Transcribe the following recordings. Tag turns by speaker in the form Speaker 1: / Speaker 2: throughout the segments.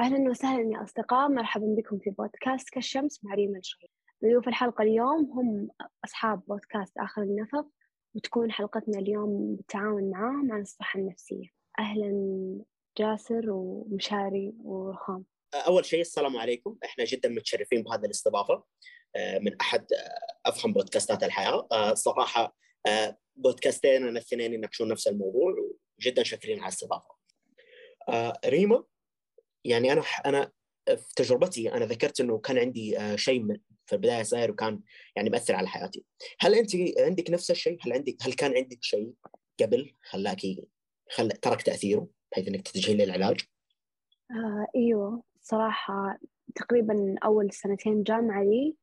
Speaker 1: أهلا وسهلا يا أصدقاء مرحبا بكم في بودكاست كالشمس مع ريما الشريف ضيوف الحلقة اليوم هم أصحاب بودكاست آخر النفق وتكون حلقتنا اليوم بالتعاون معاهم عن الصحة النفسية. أهلا جاسر ومشاري ورخام
Speaker 2: أول شيء السلام عليكم. إحنا جدا متشرفين بهذه الاستضافة آه، من أحد آه، أفخم بودكاستات الحياة. آه، صراحة بودكاستين الاثنين يناقشون نفس الموضوع وجدا شاكرين على الاستضافة. ريما يعني أنا أنا في تجربتي أنا ذكرت إنه كان عندي شيء في البداية صاير وكان يعني مأثر على حياتي. هل أنت عندك نفس الشيء؟ هل عندك هل كان عندك شيء قبل خلاكي خل... ترك تأثيره بحيث إنك تتجهي للعلاج؟
Speaker 1: آه إيوه. صراحة تقريبا أول سنتين جامعة لي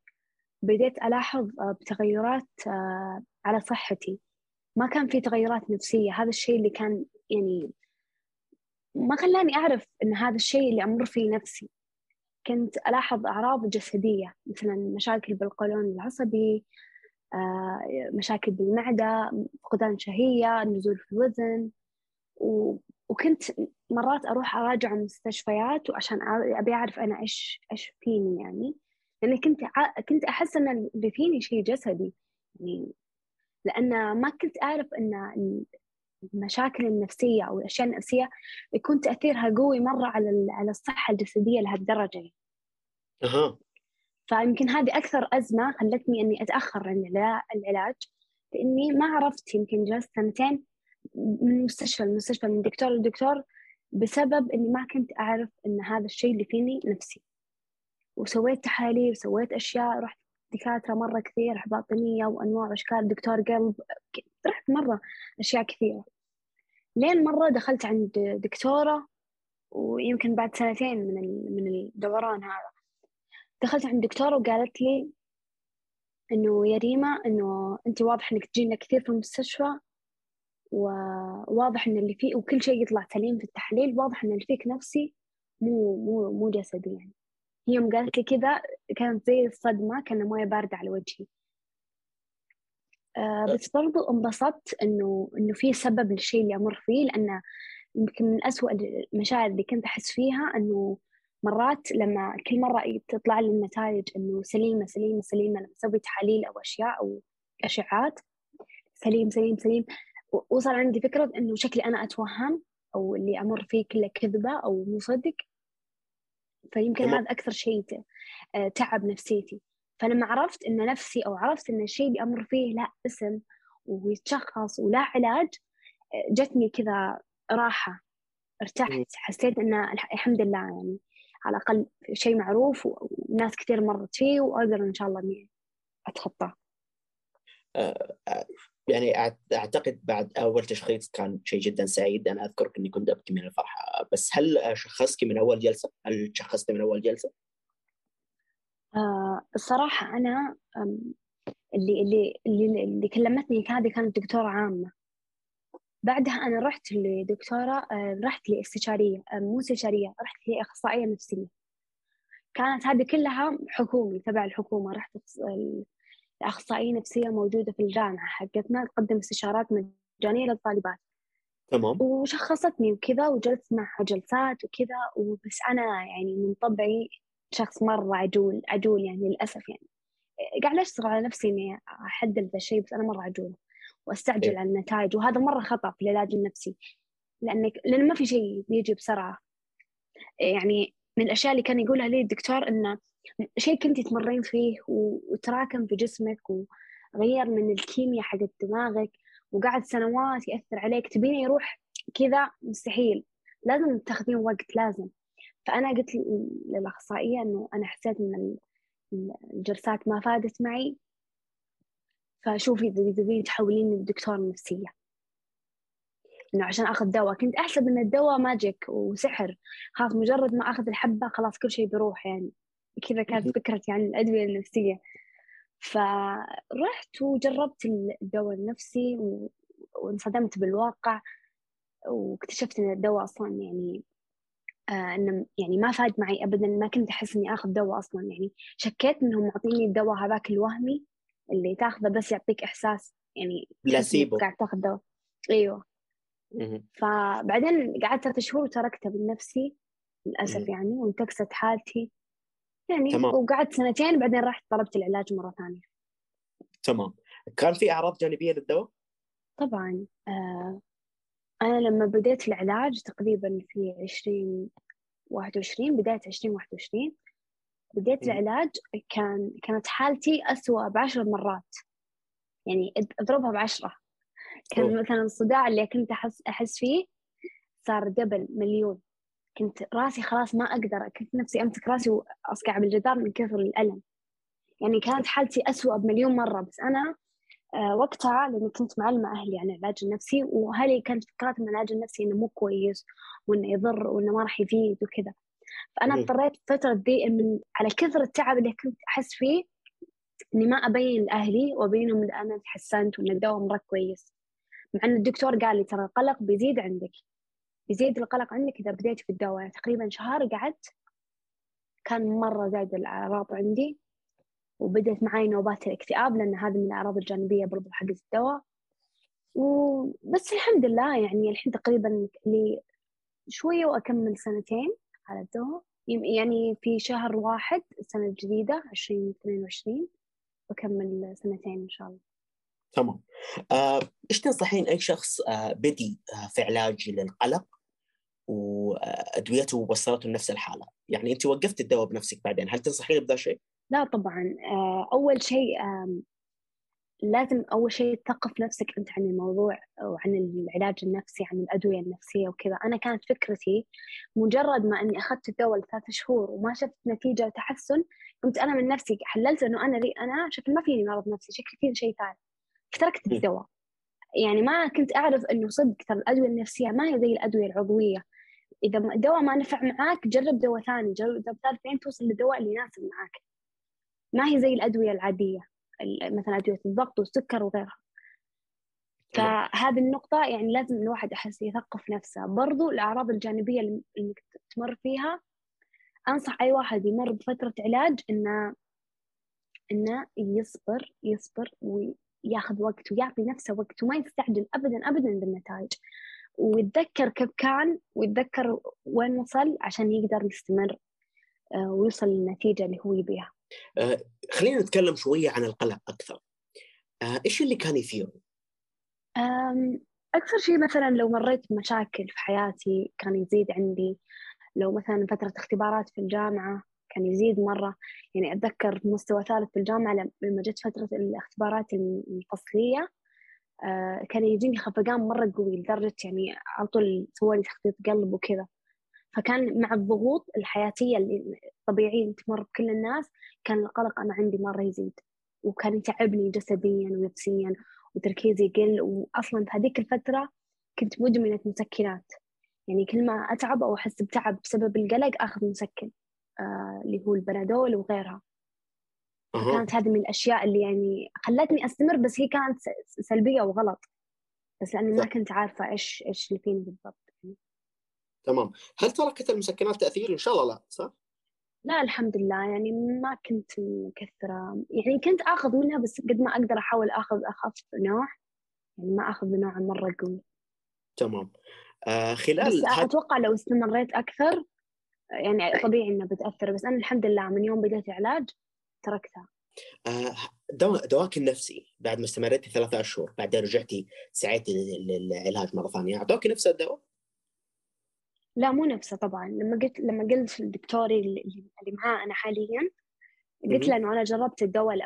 Speaker 1: بديت ألاحظ بتغيرات آه، على صحتي. ما كان في تغيرات نفسية. هذا الشيء اللي كان يعني ما خلاني أعرف إن هذا الشيء اللي أمر فيه نفسي. كنت ألاحظ أعراض جسدية مثلا مشاكل بالقولون العصبي آه، مشاكل بالمعدة فقدان شهية نزول في الوزن وكنت مرات أروح أراجع المستشفيات وعشان أبي أعرف أنا إيش إيش فيني يعني. لاني كنت كنت أحس إن اللي فيني شيء جسدي يعني لأن ما كنت أعرف إن المشاكل النفسية أو الأشياء النفسية يكون تأثيرها قوي مرة على على الصحة الجسدية لهالدرجة يعني.
Speaker 2: أها
Speaker 1: فيمكن هذه أكثر أزمة خلتني إني أتأخر عن العلاج لإني ما عرفت يمكن جلست سنتين من مستشفى لمستشفى من دكتور لدكتور بسبب إني ما كنت أعرف إن هذا الشيء اللي فيني نفسي وسويت تحاليل وسويت أشياء رحت دكاترة مرة كثير باطنيه وأنواع واشكال دكتور قلب رحت مرة أشياء كثيرة. لين مرة دخلت عند دكتورة ويمكن بعد سنتين من من الدوران هذا. دخلت عند دكتورة وقالت لي إنه يا ريما إنه أنت واضح إنك تجينا كثير في المستشفى وواضح إن اللي فيه وكل شيء يطلع سليم في التحليل واضح إن اللي فيك نفسي مو مو مو جسدي يعني هي يوم قالت لي كذا كانت زي الصدمة كان موية باردة على وجهي. آه بس برضو انبسطت إنه إنه في سبب للشيء اللي أمر فيه لأنه يمكن من أسوأ المشاعر اللي كنت أحس فيها إنه مرات لما كل مرة تطلع لي النتائج إنه سليمة سليمة سليمة لما أسوي تحاليل أو أشياء أو اشعات سليم سليم سليم. وصل عندي فكرة إنه شكلي أنا أتوهم أو اللي أمر فيه كله كذبة أو مو صدق. فيمكن هذا أكثر شيء آه، تعب نفسيتي. فلما عرفت إن نفسي أو عرفت إن الشيء اللي أمر فيه لا اسم ويتشخص ولا علاج آه، جتني كذا راحة. ارتحت. حسيت إن الحمد لله يعني على الأقل شيء معروف وناس كثير مرت فيه وأقدر إن شاء الله إني أتخطاه.
Speaker 2: آه، يعني أعتقد بعد أول تشخيص كان شيء جدا سعيد. أنا أذكرك إني كنت أبكي من الفرحة. بس هل شخصتي من أول جلسة؟ هل شخصتي من أول جلسة؟
Speaker 1: آه الصراحة أنا اللي اللي اللي, اللي كلمتني هذه كانت دكتورة عامة. بعدها أنا رحت لدكتورة آه رحت لإستشارية آه مو استشارية رحت لأخصائية نفسية. كانت هذه كلها حكومي تبع الحكومة. رحت أخصائية نفسية موجودة في الجامعة حقتنا تقدم استشارات مجانية للطالبات.
Speaker 2: تمام.
Speaker 1: وشخصتني وكذا وجلست معها جلسات وكذا وبس أنا يعني من طبعي شخص مرة عجول عجول يعني للأسف يعني. قاعدة أشتغل على نفسي إني أحدد ذا الشيء بس أنا مرة عجولة وأستعجل إيه. على النتائج وهذا مرة خطأ في العلاج النفسي. لأنك لأن ما في شيء بيجي بسرعة. يعني من الأشياء اللي كان يقولها لي الدكتور إنه شيء كنتي تمرين فيه وتراكم في جسمك وغير من الكيمياء حقت دماغك وقعد سنوات يأثر عليك تبيني يروح كذا مستحيل. لازم تاخذين وقت لازم. فأنا قلت للأخصائية إنه أنا حسيت إن الجلسات ما فادت معي. فشوفي إذا تبين تحولين لدكتور نفسية. إنه عشان آخذ دواء. كنت أحسب إن الدواء ماجيك وسحر. خلاص مجرد ما أخذ الحبة خلاص كل شيء بيروح يعني. كذا كانت فكرتي عن الأدوية النفسية. فرحت وجربت الدواء النفسي وانصدمت بالواقع. واكتشفت إن الدواء أصلا يعني آه إنه يعني ما فاد معي ابدا. ما كنت أحس إني آخذ دواء أصلا. يعني شكيت إنهم معطيني الدواء هذاك الوهمي اللي تاخذه بس يعطيك إحساس يعني
Speaker 2: بلاسيبو.
Speaker 1: قاعد تاخذ دواء. أيوه. فبعدين قعدت ثلاث شهور وتركته بنفسي للأسف يعني وانتكست حالتي. يعني تمام. وقعدت سنتين بعدين رحت طلبت العلاج مرة ثانية.
Speaker 2: تمام. كان في أعراض جانبية للدواء؟
Speaker 1: طبعا آه أنا لما بديت العلاج تقريبا في عشرين واحد وعشرين بداية عشرين واحد وعشرين بديت العلاج كان كانت حالتي أسوأ بعشر مرات. يعني أضربها بعشرة. كان أوه. مثلا الصداع اللي كنت أحس أحس فيه صار دبل مليون. كنت راسي خلاص ما أقدر كنت نفسي أمسك راسي وأصقع بالجدار من كثر الألم. يعني كانت حالتي أسوأ بمليون مرة بس أنا آه، وقتها لأني كنت معلمة أهلي عن العلاج النفسي وأهلي كانت فكرتهم من العلاج النفسي إنه مو كويس وإنه يضر وإنه ما راح يفيد وكذا. فأنا اضطريت فترة دي من على كثر التعب اللي كنت أحس فيه إني ما أبين لأهلي وأبينهم إن أنا تحسنت وإن الدواء مرة كويس. مع إن الدكتور قال لي ترى القلق بيزيد عندك. بيزيد القلق عندك إذا بديت في الدواء. تقريبا شهر قعدت. كان مرة زايد الأعراض عندي. وبدأت معي نوبات الاكتئاب لأن هذه من الأعراض الجانبية برضو حق الدواء. وبس الحمد لله يعني الحين تقريبا لي شوية وأكمل سنتين على الدواء. يعني في شهر واحد السنة الجديدة عشرين اثنين وعشرين بكمل سنتين إن شاء الله.
Speaker 2: تمام. آه، إيش تنصحين أي شخص آه، بدي آه، في علاج للقلق وأدويته وصلته لنفس الحالة؟ يعني أنت وقفت الدواء بنفسك بعدين هل تنصحين بذا الشيء؟
Speaker 1: لا طبعا. أول شيء لازم أول شيء تثقف نفسك أنت عن الموضوع وعن العلاج النفسي عن الأدوية النفسية وكذا. أنا كانت فكرتي مجرد ما أني أخذت الدواء لثلاث شهور وما شفت نتيجة وتحسن قمت أنا من نفسي حللت أنه أنا لي أنا شكل ما فيني مرض نفسي شكلي فيني شيء ثاني. فتركت الدواء يعني ما كنت أعرف أنه صدق ترى الأدوية النفسية ما هي زي الأدوية العضوية. إذا الدواء ما نفع معاك جرب دواء ثاني جرب دواء ثالث لين توصل للدواء اللي يناسب معاك. ما هي زي الأدوية العادية مثلا أدوية الضغط والسكر وغيرها. فهذه النقطة يعني لازم الواحد أحس يثقف نفسه. برضو الأعراض الجانبية اللي تمر فيها أنصح أي واحد يمر بفترة علاج إنه إنه يصبر يصبر وياخذ وقت ويعطي نفسه وقت وما يستعجل أبدا أبدا بالنتائج. ويتذكر كيف كان ويتذكر وين وصل عشان يقدر يستمر آه، ويوصل للنتيجة اللي هو يبيها.
Speaker 2: آه، خلينا نتكلم شوية عن القلق أكثر. آه، إيش اللي كان يثيره؟
Speaker 1: أكثر شيء مثلا لو مريت بمشاكل في حياتي كان يزيد عندي. لو مثلا فترة اختبارات في الجامعة كان يزيد مرة. يعني أتذكر في مستوى ثالث في الجامعة لما جت فترة الاختبارات الفصلية آه، كان يجيني خفقان مرة قوي لدرجة يعني على طول سوالي تخطيط قلب وكذا. فكان مع الضغوط الحياتية اللي طبيعية تمر بكل الناس كان القلق أنا عندي مرة يزيد. وكان يتعبني جسديا ونفسيا وتركيزي يقل. وأصلا في هذيك الفترة كنت مدمنة مسكنات. يعني كل ما أتعب أو أحس بتعب بسبب القلق أخذ مسكن. اللي هو البنادول وغيرها. أه. كانت هذه من الأشياء اللي يعني خلتني أستمر بس هي كانت سلبية وغلط. بس لأني ما كنت عارفة إيش إيش اللي فيني بالضبط.
Speaker 2: تمام. هل تركت المسكنات تأثير إن شاء الله؟ لا صح؟
Speaker 1: لا الحمد لله. يعني ما كنت مكثرة. يعني كنت آخذ منها بس قد ما أقدر أحاول آخذ أخف نوع. يعني ما آخذ بنوع مرة قوي.
Speaker 2: تمام. آه خلال
Speaker 1: بس. أتوقع لو استمريت أكثر يعني طبيعي إنها بتأثر بس أنا الحمد لله من يوم بديت علاج تركتها.
Speaker 2: آه دواك النفسي بعد ما استمريتي ثلاثة أشهر بعدين رجعتي سعيتي للعلاج مرة ثانية أعطوك نفس الدواء؟
Speaker 1: لا مو نفسه طبعا. لما قلت لما قلت للدكتوري اللي معاه أنا حاليا قلت له إنه أنا جربت الدواء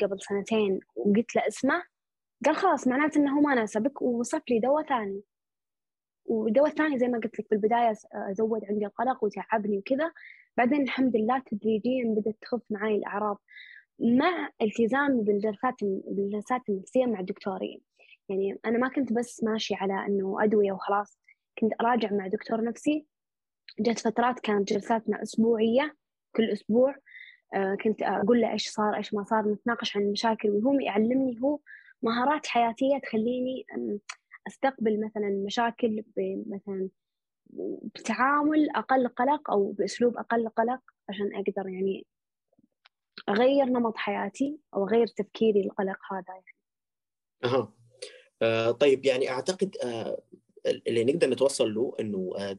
Speaker 1: قبل سنتين وقلت له اسمه قال خلاص معناته إنه ما ناسبك ووصف لي دواء ثاني. ودواء ثاني زي ما قلت لك في البدايه زود عندي القلق وتعبني وكذا. بعدين الحمد لله تدريجيا بدأت تخف معي الأعراض مع التزامي بالجلسات بالجلسات النفسية مع الدكتورين يعني أنا ما كنت بس ماشي على إنه أدوية وخلاص كنت أراجع مع دكتور نفسي. جت فترات كانت جلساتنا أسبوعية كل أسبوع. آه، كنت أقول له إيش صار إيش ما صار نتناقش عن المشاكل وهو يعلمني هو مهارات حياتية تخليني أستقبل مثلا مشاكل مثلا بتعامل أقل قلق أو بأسلوب أقل قلق عشان أقدر يعني أغير نمط حياتي أو أغير تفكيري القلق هذا يعني.
Speaker 2: أها آه طيب يعني أعتقد آه اللي نقدر نتوصل له إنه آه،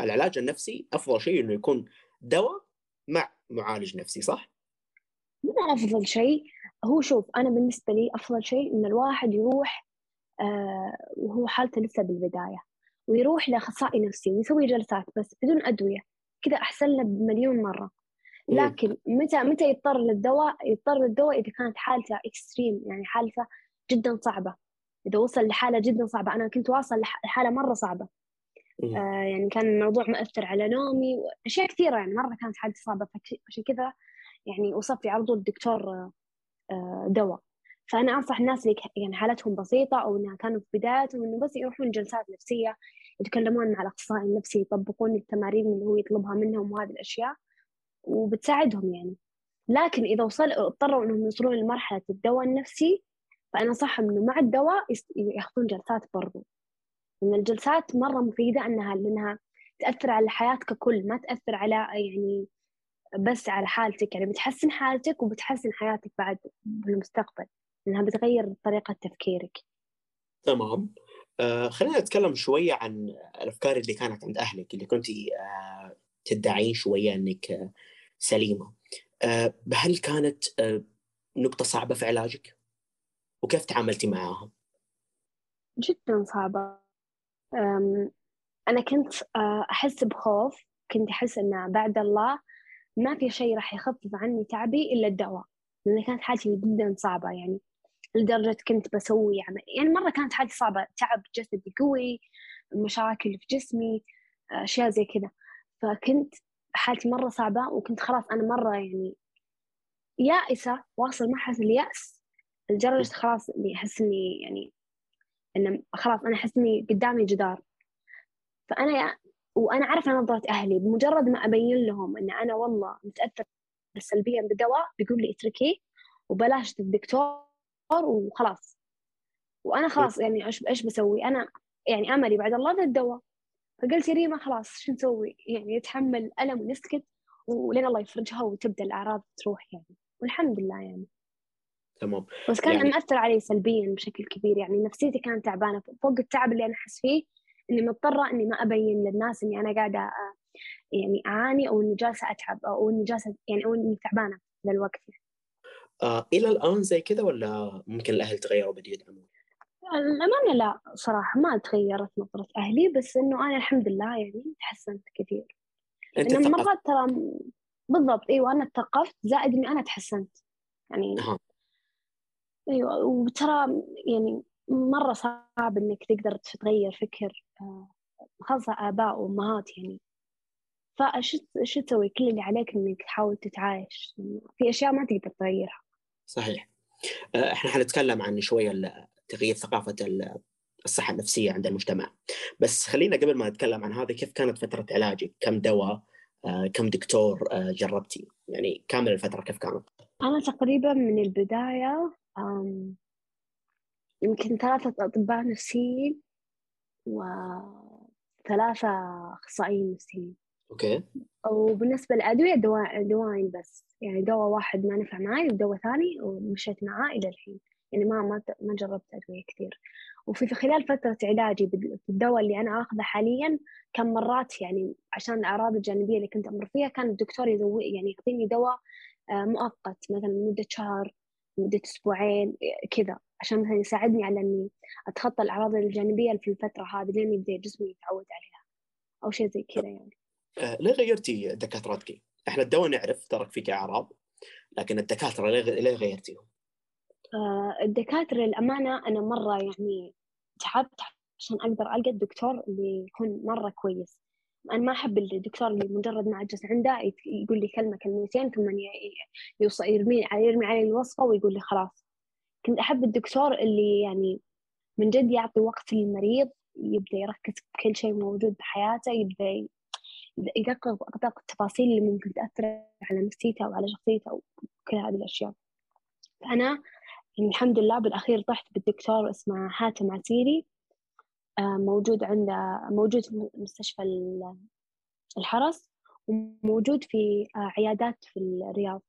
Speaker 2: العلاج النفسي أفضل شيء إنه يكون دواء مع معالج نفسي صح؟
Speaker 1: مو أفضل شيء هو شوف أنا بالنسبة لي أفضل شيء إن الواحد يروح وهو حالته لسه بالبداية ويروح لأخصائي نفسي ويسوي جلسات بس بدون أدوية كذا أحسن له بمليون مرة. لكن متى متى يضطر للدواء؟ يضطر للدواء إذا كانت حالته اكستريم يعني حالته جدا صعبة. إذا وصل لحالة جدا صعبة أنا كنت واصل لحالة مرة صعبة. آه يعني كان الموضوع مؤثر على نومي واشياء كثيرة يعني مرة كانت حالتي صعبة عشان كذا يعني وصفت على طول الدكتور آه دواء. فأنا أنصح الناس اللي يعني حالتهم بسيطة أو إنها كانوا في بداياتهم إنه بس يروحون جلسات نفسية يتكلمون مع الاخصائي النفسي يطبقون التمارين اللي هو يطلبها منهم وهذه الأشياء وبتساعدهم يعني. لكن إذا وصل اضطروا إنهم يوصلون لمرحلة الدواء النفسي فأنا أنصحهم إنه مع الدواء يأخذون جلسات برضو. لأن الجلسات مرة مفيدة إنها لأنها تأثر على الحياة ككل ما تأثر على يعني بس على حالتك. يعني بتحسن حالتك وبتحسن حياتك بعد بالمستقبل. لانها بتغير طريقة تفكيرك.
Speaker 2: تمام. آه خلينا نتكلم شوية عن الأفكار اللي كانت عند أهلك اللي كنت آه تدعين شوية إنك آه سليمة. آه هل كانت آه نقطة صعبة في علاجك؟ وكيف تعاملتي معاها؟
Speaker 1: جدا صعبة. أنا كنت آه، أحس بخوف. كنت أحس ان بعد الله ما في شيء راح يخفف عني تعبي إلا الدواء لأن كانت حالتي جدا صعبة يعني. لدرجة كنت بسوي يعني مرة كانت حالتي صعبة تعب جسدي قوي مشاكل في جسمي أشياء زي كذا. فكنت حالتي مرة صعبة وكنت خلاص أنا مرة يعني يائسة واصل مرحلة اليأس لدرجة خلاص إني أحس إني يعني إن خلاص أنا أحس إني قدامي جدار. فأنا وأنا عارفة نظرة أهلي بمجرد ما أبين لهم إن أنا والله متأثر سلبيا بالدواء بيقول لي اتركيه وبلاش الدكتور وخلاص. وأنا خلاص يعني إيش إيش بسوي؟ أنا يعني أملي بعد الله ذا الدواء. فقلت يا ريما خلاص شو نسوي؟ يعني نتحمل ألم ونسكت ولين الله يفرجها وتبدأ الأعراض تروح يعني. والحمد لله يعني.
Speaker 2: تمام.
Speaker 1: بس كان يعني... مأثر علي سلبيا بشكل كبير يعني. نفسيتي كانت تعبانة. فوق التعب اللي أنا أحس فيه إني مضطرة إني ما أبين للناس إني أنا قاعدة يعني أعاني أو إني جالسة أتعب أو إني جالسة يعني أو إني تعبانة ذا الوقت يعني.
Speaker 2: آه إلى الآن زي كذا ولا ممكن الأهل تغيروا بدوا يدعمون؟
Speaker 1: الأمانة لا صراحة ما تغيرت نظرة أهلي بس إنه أنا الحمد لله يعني تحسنت كثير.
Speaker 2: أنت
Speaker 1: إنه مرات ترى بالضبط أيوة أنا اتثقفت زائد إني أنا تحسنت. يعني
Speaker 2: أه.
Speaker 1: أيوة وترى يعني مرة صعب إنك تقدر تغير فكر آه، خاصة آباء وأمهات يعني. فشو شو تسوي؟ كل اللي عليك إنك تحاول تتعايش. في أشياء ما تقدر تغيرها.
Speaker 2: صحيح. آه، إحنا حنتكلم عن شوية تغيير ثقافة الصحة النفسية عند المجتمع. بس خلينا قبل ما نتكلم عن هذا كيف كانت فترة علاجك كم دواء؟ آه، كم دكتور آه، جربتي؟ يعني كامل الفترة كيف كانت؟
Speaker 1: أنا تقريبا من البداية يمكن ثلاثة أطباء نفسيين وثلاثة أخصائيين نفسيين.
Speaker 2: okay.
Speaker 1: وبالنسبة للأدوية دواء دواين بس. يعني دواء واحد ما نفع معي ودواء ثاني ومشيت معاه إلى الحين يعني ما ما ما جربت أدوية كثير وفي في خلال فترة علاجي بالدواء اللي أنا آخذه حاليا كان مرات يعني عشان الأعراض الجانبية اللي كنت أمر فيها كان الدكتور يسوي يعني يعطيني دواء آه، مؤقت مثلا لمدة شهر مدة أسبوعين كذا عشان مثلا يساعدني على إني أتخطى الأعراض الجانبية في الفترة هذه لين يبدأ جسمي يتعود عليها أو شيء زي كذا يعني.
Speaker 2: آه ليه غيرتي دكاترتك؟ إحنا الدواء نعرف ترك فيك اعراض لكن الدكاترة ليه غيرتيهم؟
Speaker 1: آه الدكاترة للأمانة أنا مرة يعني تعبت عشان أقدر ألقى الدكتور اللي يكون مرة كويس أنا ما أحب الدكتور اللي مجرد ما أجلس عنده يقول لي كلمة كلمتين ثم يرمي يرمي علي الوصفة ويقول لي خلاص كنت أحب الدكتور اللي يعني من جد يعطي وقت للمريض يبدأ يركز بكل شيء موجود بحياته يبدأ يدقق أدق التفاصيل اللي ممكن تأثر على نفسيته أو على شخصيته أو كل هذه الأشياء. فأنا يعني الحمد لله بالأخير طحت بالدكتور اسمه حاتم عسيري آه، موجود عنده موجود في مستشفى الحرس وموجود في آه، عيادات في الرياض.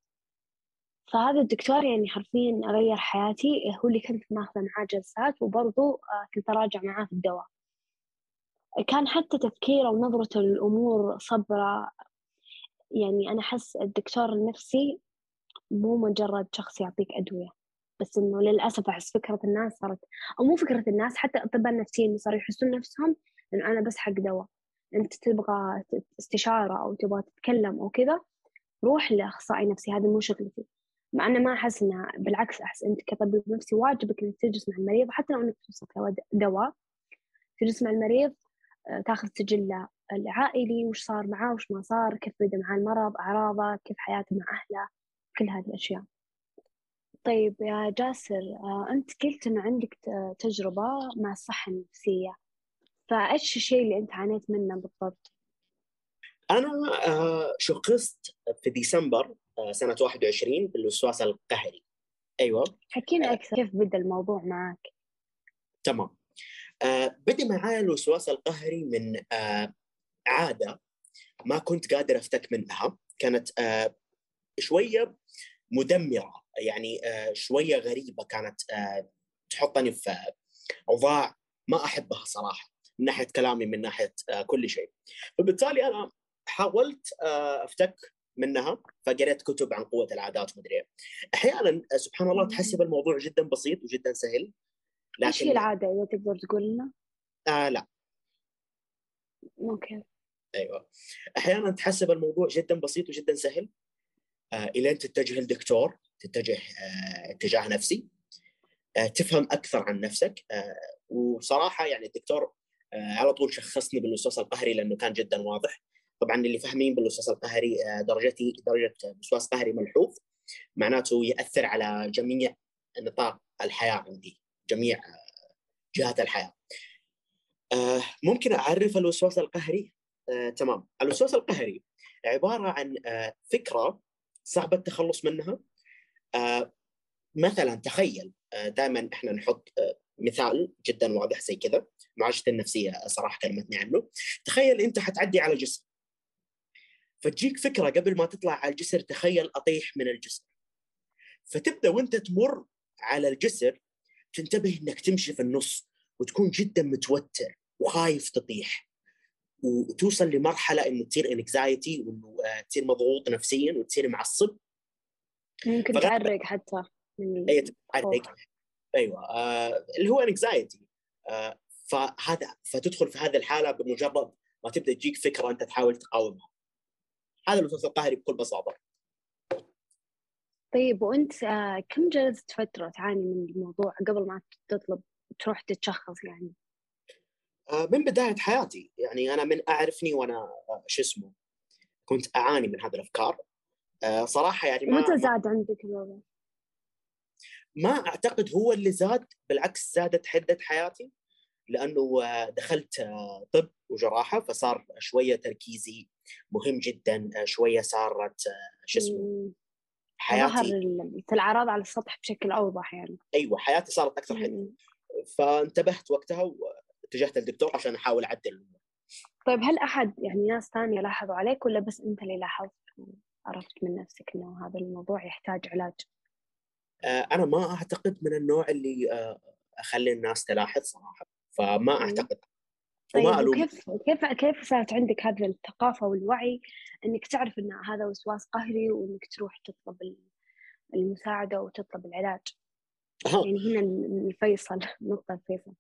Speaker 1: فهذا الدكتور يعني حرفيا غير حياتي هو اللي كنت ماخذة معاه جلسات وبرضه آه، كنت أراجع معاه في الدواء. كان حتى تفكيره ونظرته للأمور صبرة. يعني أنا أحس الدكتور النفسي مو مجرد شخص يعطيك أدوية بس إنه للأسف أحس فكرة الناس صارت أو مو فكرة الناس حتى الأطباء النفسيين صاروا يحسون نفسهم إنه أنا بس حق دواء. أنت تبغى استشارة أو تبغى تتكلم أو كذا روح لأخصائي نفسي هذه مو شغلتي مع أنا ما أحس إنها بالعكس أحس أنت كطبيب نفسي واجبك إنك تجلس مع المريض حتى لو إنك توصف دواء تجلس مع المريض تاخذ سجله العائلي وش صار معاه وش ما صار كيف بدأ معاه المرض أعراضه كيف حياته مع أهله كل هذه الأشياء. طيب يا جاسر آه، أنت قلت إن عندك تجربة مع الصحة النفسية. فإيش الشيء اللي أنت عانيت منه بالضبط؟
Speaker 2: أنا آه، شخصت في ديسمبر سنة 21 بالوسواس القهري. أيوة.
Speaker 1: حكينا أكثر كيف بدأ الموضوع معك؟
Speaker 2: تمام. آه بدأ معايا الوسواس القهري من آه عادة ما كنت قادر أفتك منها. كانت آه شوية مدمرة يعني شوية غريبة كانت تحطني في أوضاع ما أحبها صراحة من ناحية كلامي من ناحية آه كل شيء. فبالتالي أنا حاولت أفتك منها فقريت كتب عن قوة العادات ومدري أحيانا آه، سبحان الله تحسب الموضوع جدا بسيط وجدا سهل.
Speaker 1: لكن إيش هي العادة إذا تقدر تقول لنا؟
Speaker 2: آه لا.
Speaker 1: أوكي
Speaker 2: أيوه. أحيانا تحسب الموضوع جدا بسيط وجدا سهل. آه الين تتجه لدكتور تتجه آه اتجاه نفسي. آه تفهم أكثر عن نفسك. آه وصراحة يعني الدكتور آه على طول شخصني بالوسواس القهري لأنه كان جدا واضح. طبعا اللي فاهمين بالوسواس القهري آه درجتي درجة وسواس قهري ملحوظ. معناته ياثر على جميع نطاق الحياة عندي. جميع جهات الحياة. آه، ممكن أعرف الوسواس القهري؟ آه، تمام، الوسواس القهري عبارة عن آه، فكرة صعب التخلص منها. مثلا تخيل دائما إحنا نحط مثال جدا واضح زي كذا معالجه النفسية صراحة كلمتني عنه تخيل أنت حتعدي على جسر فتجيك فكرة قبل ما تطلع على الجسر تخيل أطيح من الجسر فتبدأ وأنت تمر على الجسر تنتبه إنك تمشي في النص وتكون جدا متوتر وخايف تطيح وتوصل لمرحلة إنه تصير انكزايتي وإنه آه، تصير مضغوط نفسيا وتصير معصب.
Speaker 1: ممكن تعرق حتى
Speaker 2: اي تعرق. أيوه آه اللي هو انكزايتي آه فهذا فتدخل في هذه الحالة بمجرد ما تبدأ تجيك فكرة أنت تحاول تقاومها. هذا الوسواس القهري بكل بساطة.
Speaker 1: طيب وأنت آه، كم جلست فترة تعاني من الموضوع قبل ما تطلب تروح تتشخص يعني؟
Speaker 2: آه، من بداية حياتي يعني أنا من أعرفني وأنا آه، شو اسمه كنت أعاني من هذه الأفكار صراحة يعني
Speaker 1: ما متى زاد عندك الموضوع؟
Speaker 2: ما أعتقد هو اللي زاد بالعكس زادت حدة حياتي لأنه دخلت طب وجراحة فصار شوية تركيزي مهم جدا شوية صارت شو اسمه
Speaker 1: حياتي ظهر الأعراض على السطح بشكل أوضح يعني.
Speaker 2: أيوه حياتي صارت أكثر حده فانتبهت وقتها واتجهت للدكتور عشان أحاول أعدل. الأمور
Speaker 1: طيب هل أحد يعني ناس ثانية لاحظوا عليك ولا بس أنت اللي لاحظت عرفت من نفسك إنه هذا الموضوع يحتاج علاج؟
Speaker 2: آه أنا ما أعتقد من النوع اللي آه أخلي الناس تلاحظ صراحة. فما أعتقد.
Speaker 1: طيب وكيف كيف كيف صارت عندك هذه الثقافة والوعي إنك تعرف إن هذا وسواس قهري وإنك تروح تطلب المساعدة وتطلب العلاج؟ أه. يعني هنا الفيصل نقطة الفيصل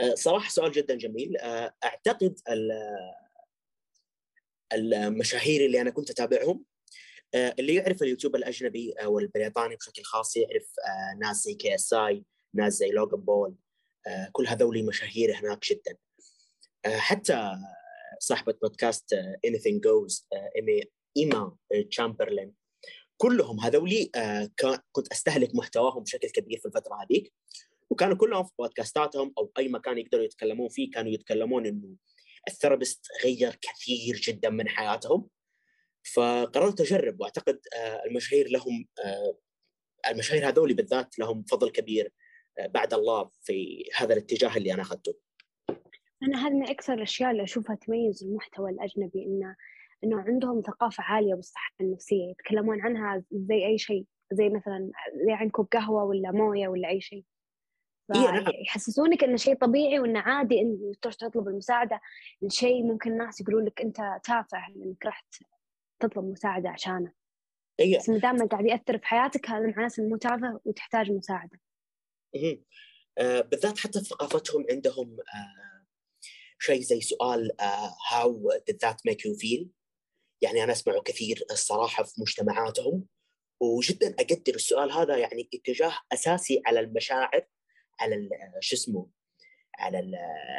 Speaker 2: أه، صراحة سؤال جدا جميل أه، أعتقد المشاهير اللي أنا كنت أتابعهم اللي يعرف اليوتيوب الأجنبي أو البريطاني بشكل خاص يعرف ناس زي KSI ناس زي لوغان بول كل هذول مشاهير هناك جدا آه، حتى صاحبة بودكاست آه، Anything Goes آه، إيما تشامبرلين كلهم هذولي كنت أستهلك محتواهم بشكل كبير في الفترة هذيك وكانوا كلهم في بودكاستاتهم أو أي مكان يقدروا يتكلمون فيه كانوا يتكلمون إنه ال therapist غير كثير جدا من حياتهم فقررت أجرب وأعتقد المشاهير لهم المشاهير هذول بالذات لهم فضل كبير بعد الله في هذا الاتجاه اللي أنا أخذته.
Speaker 1: أنا هذا من أكثر الأشياء اللي أشوفها تميز المحتوى الأجنبي إنه إنه عندهم ثقافة عالية بالصحة النفسية يتكلمون عنها زي أي شيء زي مثلا زي عن كوب قهوة ولا موية ولا أي شيء
Speaker 2: إيه نعم.
Speaker 1: يحسسونك انه شيء طبيعي وإنه عادي انك تروح تطلب المساعدة الشيء ممكن الناس يقولون لك أنت تافه إنك رحت تطلب مساعدة عشانه
Speaker 2: اي
Speaker 1: بس ما دام قاعد يأثر في حياتك هذا معناته انه مو تافه وتحتاج مساعدة
Speaker 2: مهم. آه بالذات حتى في ثقافتهم عندهم آه شيء زي سؤال آه how did that make you feel يعني أنا أسمعه كثير الصراحة في مجتمعاتهم وجدا أقدر السؤال هذا يعني اتجاه أساسي على المشاعر على ال- شو اسمه؟ على ال-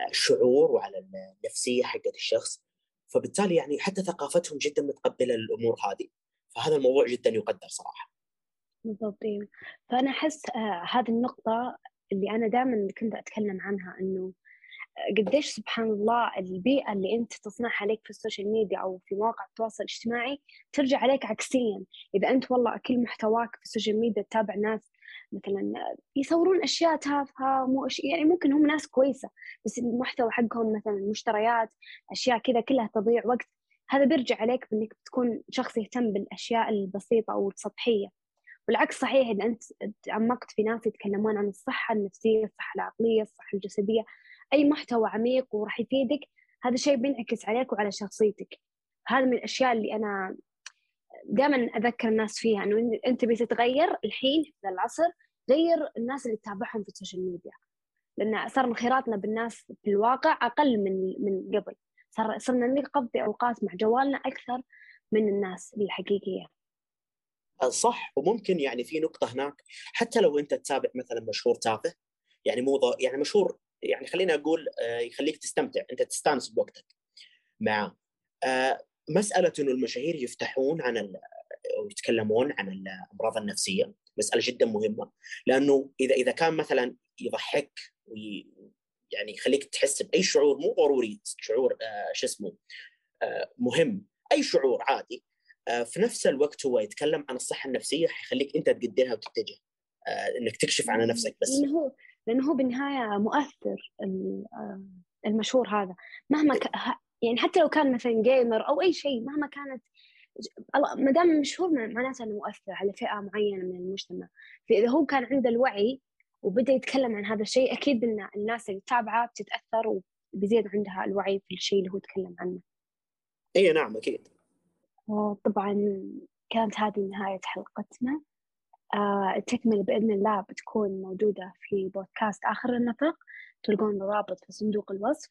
Speaker 2: الشعور وعلى النفسية حقت الشخص. فبالتالي يعني حتى ثقافتهم جدا متقبلة الأمور هذه. فهذا الموضوع جدا يقدر صراحة.
Speaker 1: بالضبط. فأنا أحس آه هذه النقطة اللي أنا دائما كنت أتكلم عنها آه، قديش سبحان الله البيئة اللي أنت تصنعها لك في ال social media أو في مواقع التواصل الاجتماعي ترجع عليك عكسيا. إذا أنت والله كل محتواك في ال social media تتابع ناس مثلا يصورون أشياء تافهة مو يعني ممكن هم ناس كويسة بس المحتوى حقهم مثلا مشتريات أشياء كذا كلها تضيع وقت. هذا بيرجع عليك بأنك تكون شخص يهتم بالأشياء البسيطة أو السطحية. والعكس صحيح إذا أنت تعمقت في ناس يتكلمون عن الصحة النفسية الصحة العقلية الصحة الجسدية أي محتوى عميق وراح يفيدك هذا الشيء بينعكس عليك وعلى شخصيتك. هذا من الأشياء اللي أنا دائما أذكر الناس فيها إنه أنت بتتغير الحين في العصر غير الناس اللي تتابعهم في ال social media. لأن صار انخراطنا بالناس في الواقع أقل من من قبل. صار صرنا نقضي أوقات مع جوالنا أكثر من الناس الحقيقية.
Speaker 2: آه، صح؟ وممكن يعني في نقطة هناك حتى لو أنت تتابع مثلا مشهور تافه يعني مو يعني مشهور يعني خليني أقول آه، يخليك تستمتع أنت تستانس بوقتك. معاه آه، مسألة إنه المشاهير يفتحون عن ال- أو يتكلمون عن الأمراض النفسية مسألة جدا مهمة. لأنه إذا إذا كان مثلا يضحك وي يعني يخليك تحس بأي شعور مو ضروري شعور آه، شو اسمه آه، مهم أي شعور عادي آه، في نفس الوقت هو يتكلم عن الصحة النفسية حيخليك أنت تقدرها وتتجه آه، إنك تكشف عن نفسك بس.
Speaker 1: هو لأنه هو بالنهاية مؤثر آه، المشهور هذا. مهما ك... يعني حتى لو كان مثلا جيمر أو أي شيء مهما كانت ما دام مشهور مع- معناته إنه مؤثر على فئة معينة من المجتمع. فإذا هو كان عنده الوعي وبدأ يتكلم عن هذا الشيء أكيد إن الناس اللي تتابعه بتتأثر وبيزيد عندها الوعي في الشيء اللي هو يتكلم عنه.
Speaker 2: اي نعم أكيد.
Speaker 1: طبعا كانت هذه نهاية حلقتنا. آه، التكملة بإذن الله بتكون موجودة في بودكاست آخر النفق تلقون الرابط في صندوق الوصف.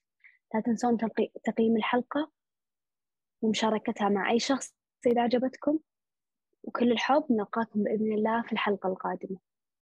Speaker 1: لا تنسون تقييم الحلقة ومشاركتها مع أي شخص إذا عجبتكم وكل الحب نلقاكم بإذن الله في الحلقة القادمة.